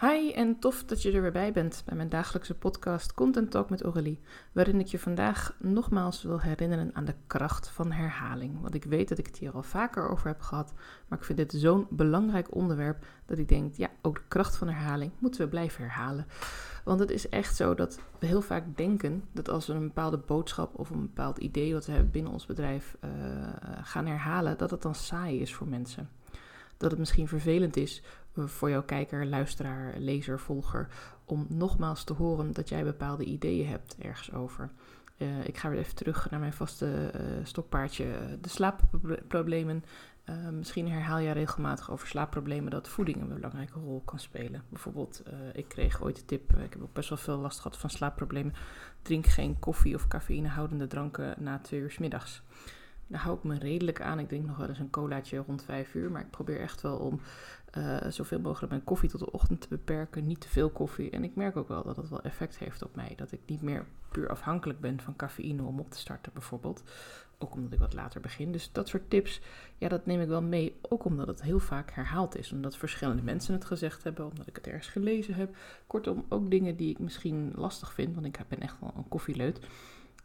Hi en tof dat je er weer bij bent bij mijn dagelijkse podcast Content Talk met Aurélie, waarin ik je vandaag nogmaals wil herinneren aan de kracht van herhaling. Want ik weet dat ik het hier al vaker over heb gehad, maar ik vind dit zo'n belangrijk onderwerp dat ik denk, ja, ook de kracht van herhaling moeten we blijven herhalen. Want het is echt zo dat we heel vaak denken dat als we een bepaalde boodschap of een bepaald idee wat we hebben binnen ons bedrijf uh, gaan herhalen, dat het dan saai is voor mensen dat het misschien vervelend is eh, voor jouw kijker, luisteraar, lezer, volger, om nogmaals te horen dat jij bepaalde ideeën hebt ergens over. Uh, ik ga weer even terug naar mijn vaste uh, stokpaardje, de slaapproblemen. Misschien herhaal je regelmatig over slaapproblemen dat voeding een belangrijke rol kan spelen. Bijvoorbeeld, ik kreeg ooit de tip, ik heb ook best wel veel last gehad van slaapproblemen. Drink geen koffie of cafeïnehoudende dranken na twee uur s middags. Daar hou ik me redelijk aan. Ik drink nog wel eens een colaatje rond vijf uur. Maar ik probeer echt wel om uh, zoveel mogelijk mijn koffie tot de ochtend te beperken. Niet te veel koffie. En ik merk ook wel dat dat wel effect heeft op mij. Dat ik niet meer puur afhankelijk ben van cafeïne om op te starten bijvoorbeeld. Ook omdat ik wat later begin. Dus dat soort tips, ja, dat neem ik wel mee. Ook omdat het heel vaak herhaald is. Omdat verschillende mensen het gezegd hebben. Omdat ik het ergens gelezen heb. Kortom, ook dingen die ik misschien lastig vind. Want ik ben echt wel een koffieleut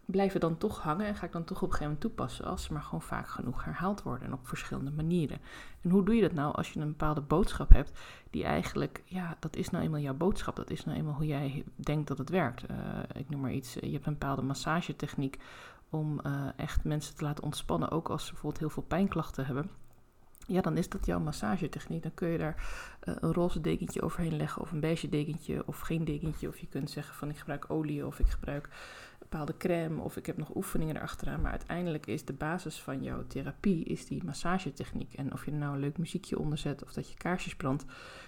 blijven dan toch hangen en ga ik dan toch op een gegeven moment toepassen als ze maar gewoon vaak genoeg herhaald worden en op verschillende manieren. En hoe doe je dat nou als je een bepaalde boodschap hebt die eigenlijk, ja, dat is nou eenmaal jouw boodschap, dat is nou eenmaal hoe jij denkt dat het werkt. Uh, ik noem maar iets, je hebt een bepaalde massagetechniek om uh, echt mensen te laten ontspannen, ook als ze bijvoorbeeld heel veel pijnklachten hebben. Ja, dan is dat jouw massagetechniek. Dan kun je daar een roze dekentje overheen leggen of een beige dekentje of geen dekentje. Of je kunt zeggen van ik gebruik olie of ik gebruik bepaalde crème of ik heb nog oefeningen erachteraan. Maar uiteindelijk is de basis van jouw therapie is die massagetechniek. En of je er nou een leuk muziekje onder zet of dat je kaarsjes brandt,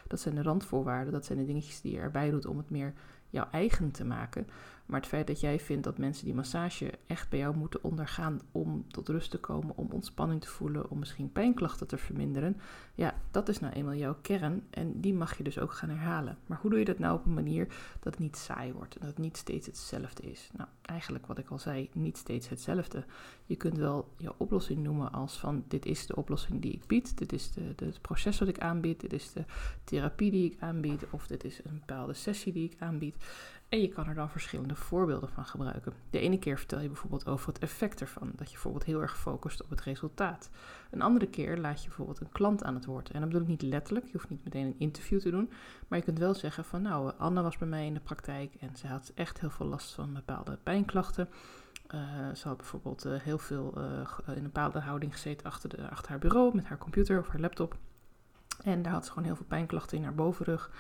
dat zijn de randvoorwaarden. Dat zijn de dingetjes die je erbij doet om het meer jouw eigen te maken. Maar het feit dat jij vindt dat mensen die massage echt bij jou moeten ondergaan om tot rust te komen, om ontspanning te voelen, om misschien pijnklachten te verminderen, ja, dat is nou eenmaal jouw kern en die mag je dus ook gaan herhalen. Maar hoe doe je dat nou op een manier dat het niet saai wordt en dat het niet steeds hetzelfde is? Nou, eigenlijk wat ik al zei, niet steeds hetzelfde. Je kunt wel je oplossing noemen als van dit is de oplossing die ik bied, dit is de, het proces wat ik aanbied, dit is de therapie die ik aanbied of dit is een bepaalde sessie die ik aanbied. En je kan er dan verschillende voorbeelden van gebruiken. De ene keer vertel je bijvoorbeeld over het effect ervan, dat je bijvoorbeeld heel erg focust op het resultaat. Een andere keer laat je bijvoorbeeld een klant aan het woord. En dat bedoel ik niet letterlijk, je hoeft niet meteen een interview te doen, maar je kunt wel zeggen van nou, Anne was bij mij in de praktijk en ze had echt heel veel last van bepaalde pijnklachten. Uh, ze had bijvoorbeeld uh, heel veel in een bepaalde houding gezeten achter, de, achter haar bureau met haar computer of haar laptop. En daar had ze gewoon heel veel pijnklachten in haar bovenrug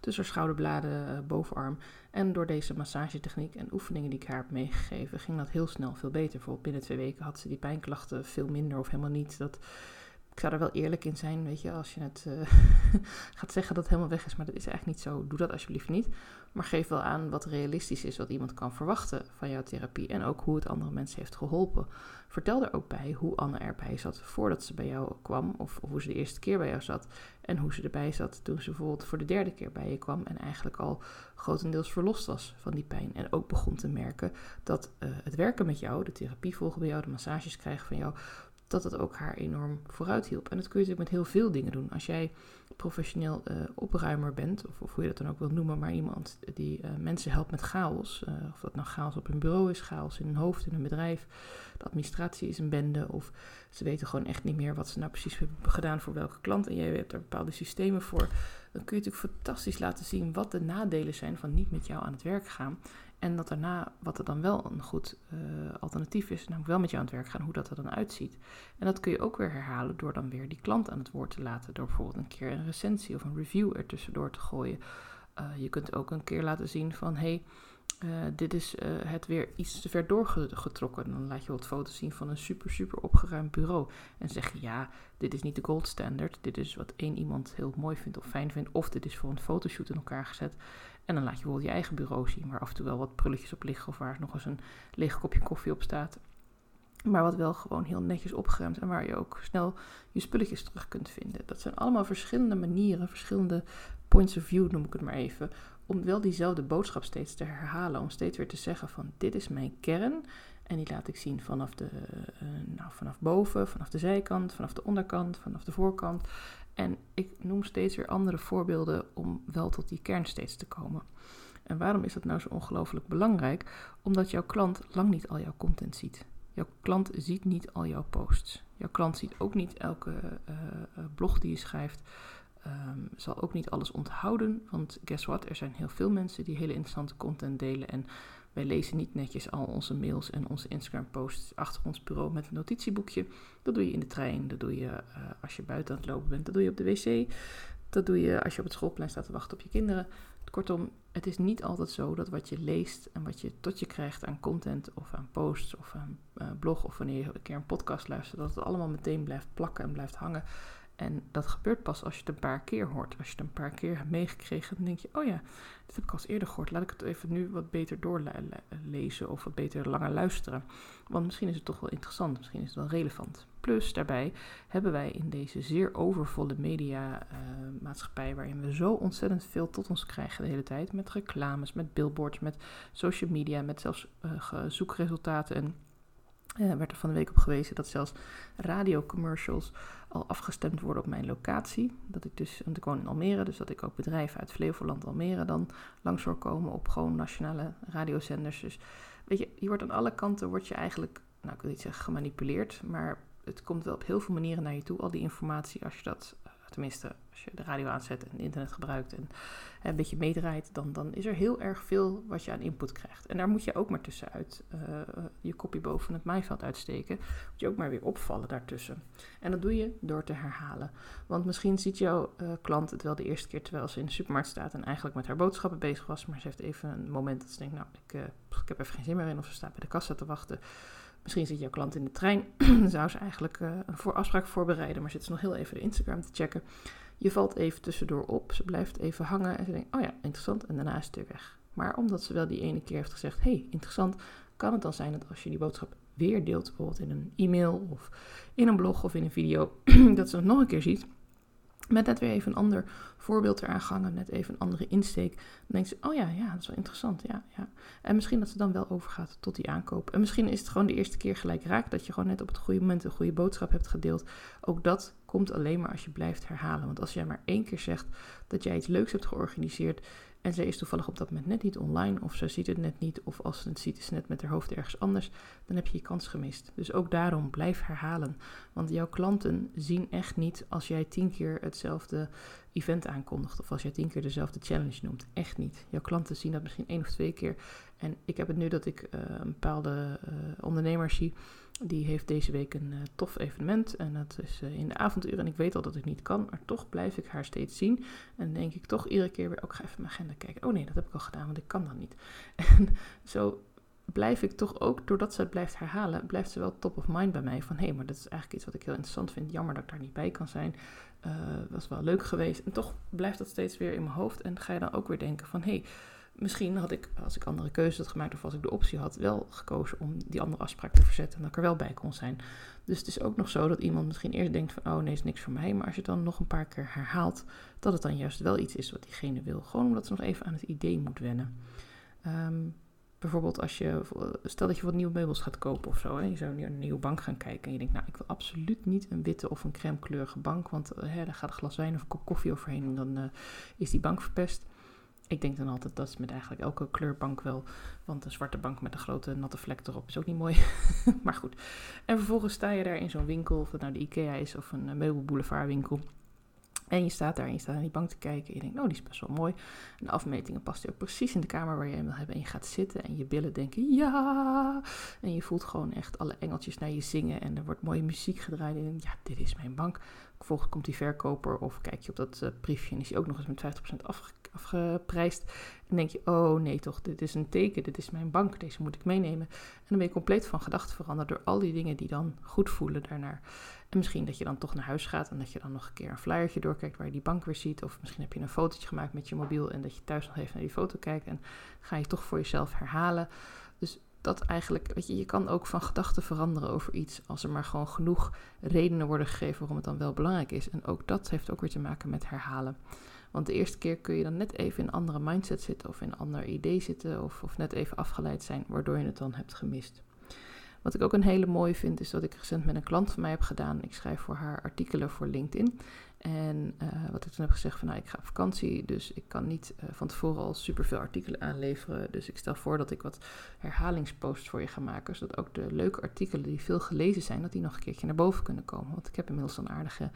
tussen schouderbladen, uh, bovenarm. En door deze massagetechniek en oefeningen die ik haar heb meegegeven, ging dat heel snel veel beter. Bijvoorbeeld binnen twee weken had ze die pijnklachten veel minder of helemaal niet. Dat, ik zou er wel eerlijk in zijn, weet je, als je het uh, gaat zeggen dat het helemaal weg is, maar dat is eigenlijk niet zo. Doe dat alsjeblieft niet. Maar geef wel aan wat realistisch is, wat iemand kan verwachten van jouw therapie en ook hoe het andere mensen heeft geholpen. Vertel er ook bij hoe Anne erbij zat voordat ze bij jou kwam, of, of hoe ze de eerste keer bij jou zat, en hoe ze erbij zat toen ze bijvoorbeeld voor de derde keer bij je kwam en eigenlijk al grotendeels verlost was van die pijn. En ook begon te merken dat uh, het werken met jou, de therapie volgen bij jou, de massages krijgen van jou, dat het ook haar enorm vooruit hielp. En dat kun je natuurlijk met heel veel dingen doen. Als jij professioneel uh, opruimer bent, of, of, hoe je dat dan ook wil noemen, maar iemand die uh, mensen helpt met chaos, uh, of dat nou chaos op hun bureau is, chaos in hun hoofd, in hun bedrijf, de administratie is een bende, of ze weten gewoon echt niet meer wat ze nou precies hebben gedaan voor welke klant, en jij hebt er bepaalde systemen voor, dan kun je natuurlijk fantastisch laten zien wat de nadelen zijn van niet met jou aan het werk gaan. En dat daarna, wat er dan wel een goed uh, alternatief is, namelijk wel met jou aan het werk gaan, hoe dat er dan uitziet. En dat kun je ook weer herhalen door dan weer die klant aan het woord te laten. Door bijvoorbeeld een keer een recensie of een review ertussendoor te gooien. Uh, je kunt ook een keer laten zien van, hey, uh, dit is het weer iets te ver doorgetrokken. Dan laat je wat foto's zien van een super, super opgeruimd bureau. En zeg je, ja, dit is niet de gold standard. Dit is wat één iemand heel mooi vindt of fijn vindt. Of dit is voor een fotoshoot in elkaar gezet. En dan laat je bijvoorbeeld je eigen bureau zien, waar af en toe wel wat prulletjes op liggen of waar nog eens een leeg kopje koffie op staat. maar wat wel gewoon heel netjes opgeruimd en waar je ook snel je spulletjes terug kunt vinden. Dat zijn allemaal verschillende manieren, verschillende points of view noem ik het maar even, om wel diezelfde boodschap steeds te herhalen. Om steeds weer te zeggen van dit is mijn kern en die laat ik zien vanaf, de, uh, nou, vanaf boven, vanaf de zijkant, vanaf de onderkant, vanaf de voorkant. En ik noem steeds weer andere voorbeelden om wel tot die kern steeds te komen. En waarom is dat nou zo ongelooflijk belangrijk? Omdat jouw klant lang niet al jouw content ziet. Jouw klant ziet niet al jouw posts. Jouw klant ziet ook niet elke uh, blog die je schrijft. Um, zal ook niet alles onthouden. Want guess what? Er zijn heel veel mensen die hele interessante content delen. En wij lezen niet netjes al onze mails en onze Instagram-posts achter ons bureau met een notitieboekje. Dat doe je in de trein, dat doe je uh, als je buiten aan het lopen bent, dat doe je op de wc. Dat doe je als je op het schoolplein staat te wachten op je kinderen. Kortom, het is niet altijd zo dat wat je leest en wat je tot je krijgt aan content of aan posts of aan uh, blog of wanneer je een keer een podcast luistert, dat het allemaal meteen blijft plakken en blijft hangen. En dat gebeurt pas als je het een paar keer hoort. Als je het een paar keer hebt meegekregen, dan denk je: oh ja, dit heb ik al eens eerder gehoord. Laat ik het even nu wat beter doorlezen of wat beter langer luisteren. Want misschien is het toch wel interessant, misschien is het wel relevant. Plus daarbij hebben wij in deze zeer overvolle media-maatschappij, uh, waarin we zo ontzettend veel tot ons krijgen de hele tijd, met reclames, met billboards, met social media, met zelfs uh, zoekresultaten en uh, werd er van de week op gewezen dat zelfs radiocommercials al afgestemd worden op mijn locatie. Dat ik dus, want ik woon in Almere, dus dat ik ook bedrijven uit Flevoland, Almere dan langs hoor komen op gewoon nationale radiozenders. Dus weet je, je wordt aan alle kanten, word je eigenlijk, nou ik wil niet zeggen gemanipuleerd, maar het komt wel op heel veel manieren naar je toe, al die informatie, als je dat tenminste als je de radio aanzet en internet gebruikt en een beetje meedraait, dan, dan is er heel erg veel wat je aan input krijgt. En daar moet je ook maar tussenuit uh, je kopje boven het maaiveld uitsteken. Moet je ook maar weer opvallen daartussen. En dat doe je door te herhalen. Want misschien ziet jouw uh, klant het wel de eerste keer terwijl ze in de supermarkt staat en eigenlijk met haar boodschappen bezig was, maar ze heeft even een moment dat ze denkt, nou, ik, ik heb even geen zin meer in of ze staat bij de kassa te wachten. Misschien zit jouw klant in de trein. Dan zou ze eigenlijk een voor afspraak voorbereiden, maar zit ze nog heel even de Instagram te checken. Je valt even tussendoor op, ze blijft even hangen en ze denkt, oh ja, interessant, en daarna is het weer weg. Maar omdat ze wel die ene keer heeft gezegd, hey, interessant, kan het dan zijn dat als je die boodschap weer deelt, bijvoorbeeld in een e-mail of in een blog of in een video, dat ze het nog een keer ziet, met net weer even een ander voorbeeld eraan gangen, net even een andere insteek. Dan denkt ze, oh ja, ja, dat is wel interessant. Ja, ja. En misschien dat ze dan wel overgaat tot die aankoop. En misschien is het gewoon de eerste keer gelijk raak dat je gewoon net op het goede moment een goede boodschap hebt gedeeld. Ook dat komt alleen maar als je blijft herhalen. Want als jij maar één keer zegt dat jij iets leuks hebt georganiseerd en zij is toevallig op dat moment net niet online, of ze ziet het net niet, of als ze het ziet, is ze net met haar hoofd ergens anders, dan heb je je kans gemist. Dus ook daarom blijf herhalen. Want jouw klanten zien echt niet als jij tien keer hetzelfde event aankondigt, of als jij tien keer dezelfde challenge noemt. Echt niet. Jouw klanten zien dat misschien één of twee keer. En ik heb het nu dat ik uh, een bepaalde uh, ondernemer zie die heeft deze week een uh, tof evenement en dat is in de avonduren. En ik weet al dat ik niet kan, maar toch blijf ik haar steeds zien. En denk ik toch iedere keer weer, ook oh, ga even mijn agenda kijken. Oh nee, dat heb ik al gedaan, want ik kan dan niet. En zo blijf ik toch ook, doordat ze het blijft herhalen, blijft ze wel top of mind bij mij. Van hé, hey, maar dat is eigenlijk iets wat ik heel interessant vind. Jammer dat ik daar niet bij kan zijn. Uh, was wel leuk geweest. En toch blijft dat steeds weer in mijn hoofd. En ga je dan ook weer denken van hé, hey, misschien had ik, als ik andere keuzes had gemaakt of als ik de optie had, wel gekozen om die andere afspraak te verzetten en dat ik er wel bij kon zijn. Dus het is ook nog zo dat iemand misschien eerst denkt van, oh nee, is niks voor mij. Maar als je het dan nog een paar keer herhaalt, dat het dan juist wel iets is wat diegene wil. Gewoon omdat ze nog even aan het idee moet wennen. Um, bijvoorbeeld als je, stel dat je wat nieuwe meubels gaat kopen of zo. Hè, je zou naar een nieuwe bank gaan kijken en je denkt, nou, ik wil absoluut niet een witte of een crème kleurige bank. Want hè, daar gaat een glas wijn of een kop koffie overheen en dan uh, is die bank verpest. Ik denk dan altijd, dat is met eigenlijk elke kleurbank wel. Want een zwarte bank met een grote natte vlek erop is ook niet mooi. maar goed. En vervolgens sta je daar in zo'n winkel, of het nou de IKEA is of een meubelboulevardwinkel. En je staat daar en je staat aan die bank te kijken. En je denkt, nou, die is best wel mooi. En de afmetingen past die ook precies in de kamer waar je hem wil hebben. En je gaat zitten en je billen denken, ja. En je voelt gewoon echt alle engeltjes naar je zingen. En er wordt mooie muziek gedraaid. En je denkt, ja, dit is mijn bank. Vervolgens komt die verkoper of kijk je op dat uh, briefje en is hij ook nog eens met 50% afge afgeprijsd. En denk je, oh nee toch, dit is een teken, dit is mijn bank, deze moet ik meenemen. En dan ben je compleet van gedachten veranderd door al die dingen die dan goed voelen daarnaar. En misschien dat je dan toch naar huis gaat en dat je dan nog een keer een flyertje doorkijkt waar je die bank weer ziet. Of misschien heb je een fotootje gemaakt met je mobiel en dat je thuis nog even naar die foto kijkt. En ga je toch voor jezelf herhalen. Dus dat eigenlijk, weet je, je kan ook van gedachten veranderen over iets als er maar gewoon genoeg redenen worden gegeven waarom het dan wel belangrijk is. En ook dat heeft ook weer te maken met herhalen. Want de eerste keer kun je dan net even in een andere mindset zitten of in een ander idee zitten of, of net even afgeleid zijn, waardoor je het dan hebt gemist. Wat ik ook een hele mooie vind, is wat ik recent met een klant van mij heb gedaan. Ik schrijf voor haar artikelen voor LinkedIn. En uh, wat ik toen heb gezegd van nou, ik ga op vakantie, dus ik kan niet uh, van tevoren al superveel artikelen aanleveren. Dus ik stel voor dat ik wat herhalingsposts voor je ga maken, zodat ook de leuke artikelen die veel gelezen zijn, dat die nog een keertje naar boven kunnen komen. Want ik heb inmiddels een aardige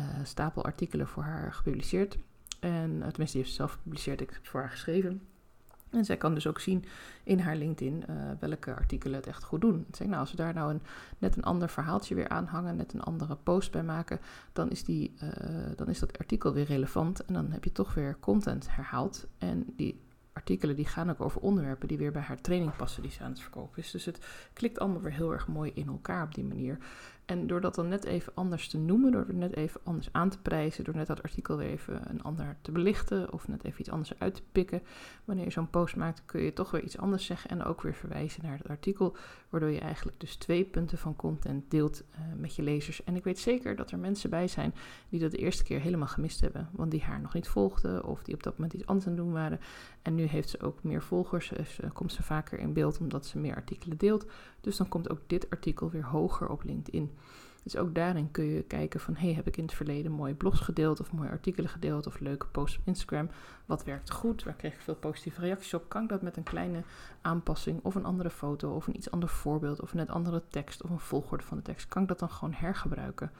uh, stapel artikelen voor haar gepubliceerd. En tenminste, die heeft ze zelf gepubliceerd, ik heb voor haar geschreven. En zij kan dus ook zien in haar LinkedIn uh, welke artikelen het echt goed doen. Zeg, nou, als we daar nou een, net een ander verhaaltje weer aan hangen, net een andere post bij maken, dan is, die, uh, dan is dat artikel weer relevant. En dan heb je toch weer content herhaald. En die artikelen die gaan ook over onderwerpen die weer bij haar training passen die ze aan het verkopen is. Dus het klikt allemaal weer heel erg mooi in elkaar op die manier. En door dat dan net even anders te noemen, door het net even anders aan te prijzen, door net dat artikel weer even een ander te belichten of net even iets anders uit te pikken, wanneer je zo'n post maakt, kun je toch weer iets anders zeggen en ook weer verwijzen naar het artikel, waardoor je eigenlijk dus twee punten van content deelt uh, met je lezers. En ik weet zeker dat er mensen bij zijn die dat de eerste keer helemaal gemist hebben, want die haar nog niet volgden of die op dat moment iets anders aan het doen waren. En nu heeft ze ook meer volgers, dus, komt ze vaker in beeld omdat ze meer artikelen deelt. Dus dan komt ook dit artikel weer hoger op LinkedIn. Dus ook daarin kun je kijken van, hey, heb ik in het verleden mooie blogs gedeeld of mooie artikelen gedeeld of leuke posts op Instagram? Wat werkt goed? Waar kreeg ik veel positieve reacties op? Kan ik dat met een kleine aanpassing of een andere foto of een iets ander voorbeeld of een net andere tekst of een volgorde van de tekst? Kan ik dat dan gewoon hergebruiken?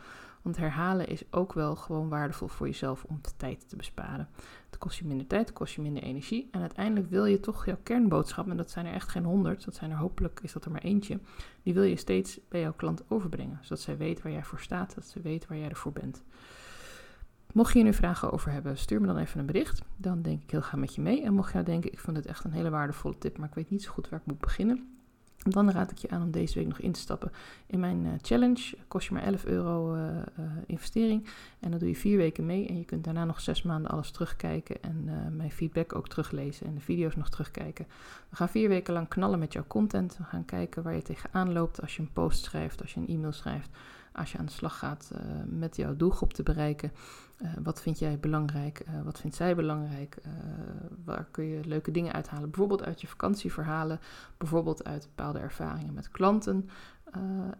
Want herhalen is ook wel gewoon waardevol voor jezelf om de tijd te besparen. Het kost je minder tijd, het kost je minder energie. En uiteindelijk wil je toch jouw kernboodschap, en dat zijn er echt geen honderd, dat zijn er hopelijk, is dat er maar eentje, die wil je steeds bij jouw klant overbrengen. Zodat zij weet waar jij voor staat, dat ze weet waar jij ervoor bent. Mocht je hier nu vragen over hebben, stuur me dan even een bericht. Dan denk ik heel graag met je mee. En mocht je nou denken, ik vond het echt een hele waardevolle tip, maar ik weet niet zo goed waar ik moet beginnen dan raad ik je aan om deze week nog in te stappen in mijn uh, challenge. Kost je maar 11 euro uh, uh, investering. En dan doe je vier weken mee. En je kunt daarna nog zes maanden alles terugkijken. En mijn feedback ook teruglezen. En de video's nog terugkijken. We gaan vier weken lang knallen met jouw content. We gaan kijken waar je tegenaan loopt als je een post schrijft, als je een e-mail schrijft als je aan de slag gaat uh, met jouw doelgroep te bereiken. Uh, wat vind jij belangrijk? Uh, wat vindt zij belangrijk? waar kun je leuke dingen uithalen? Bijvoorbeeld uit je vakantieverhalen, bijvoorbeeld uit bepaalde ervaringen met klanten.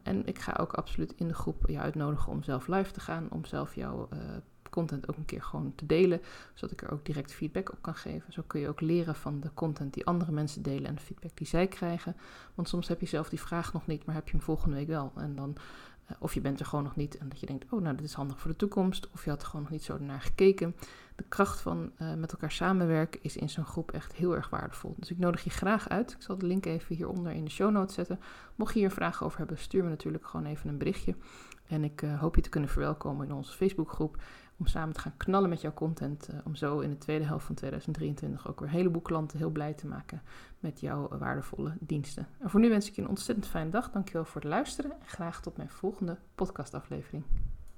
en ik ga ook absoluut in de groep je uitnodigen om zelf live te gaan, om zelf jouw content ook een keer gewoon te delen, zodat ik er ook direct feedback op kan geven. Zo kun je ook leren van de content die andere mensen delen en de feedback die zij krijgen. Want soms heb je zelf die vraag nog niet, maar heb je hem volgende week wel. En dan of je bent er gewoon nog niet en dat je denkt, oh nou dit is handig voor de toekomst. Of je had er gewoon nog niet zo naar gekeken. De kracht van uh, met elkaar samenwerken is in zo'n groep echt heel erg waardevol. Dus ik nodig je graag uit. Ik zal de link even hieronder in de show notes zetten. Mocht je hier vragen over hebben, stuur me natuurlijk gewoon even een berichtje. En ik uh, hoop je te kunnen verwelkomen in onze Facebookgroep om samen te gaan knallen met jouw content. Uh, om zo in de tweede helft van 2023 ook weer een heleboel klanten heel blij te maken met jouw waardevolle diensten. En voor nu wens ik je een ontzettend fijne dag. Dankjewel voor het luisteren en graag tot mijn volgende podcastaflevering.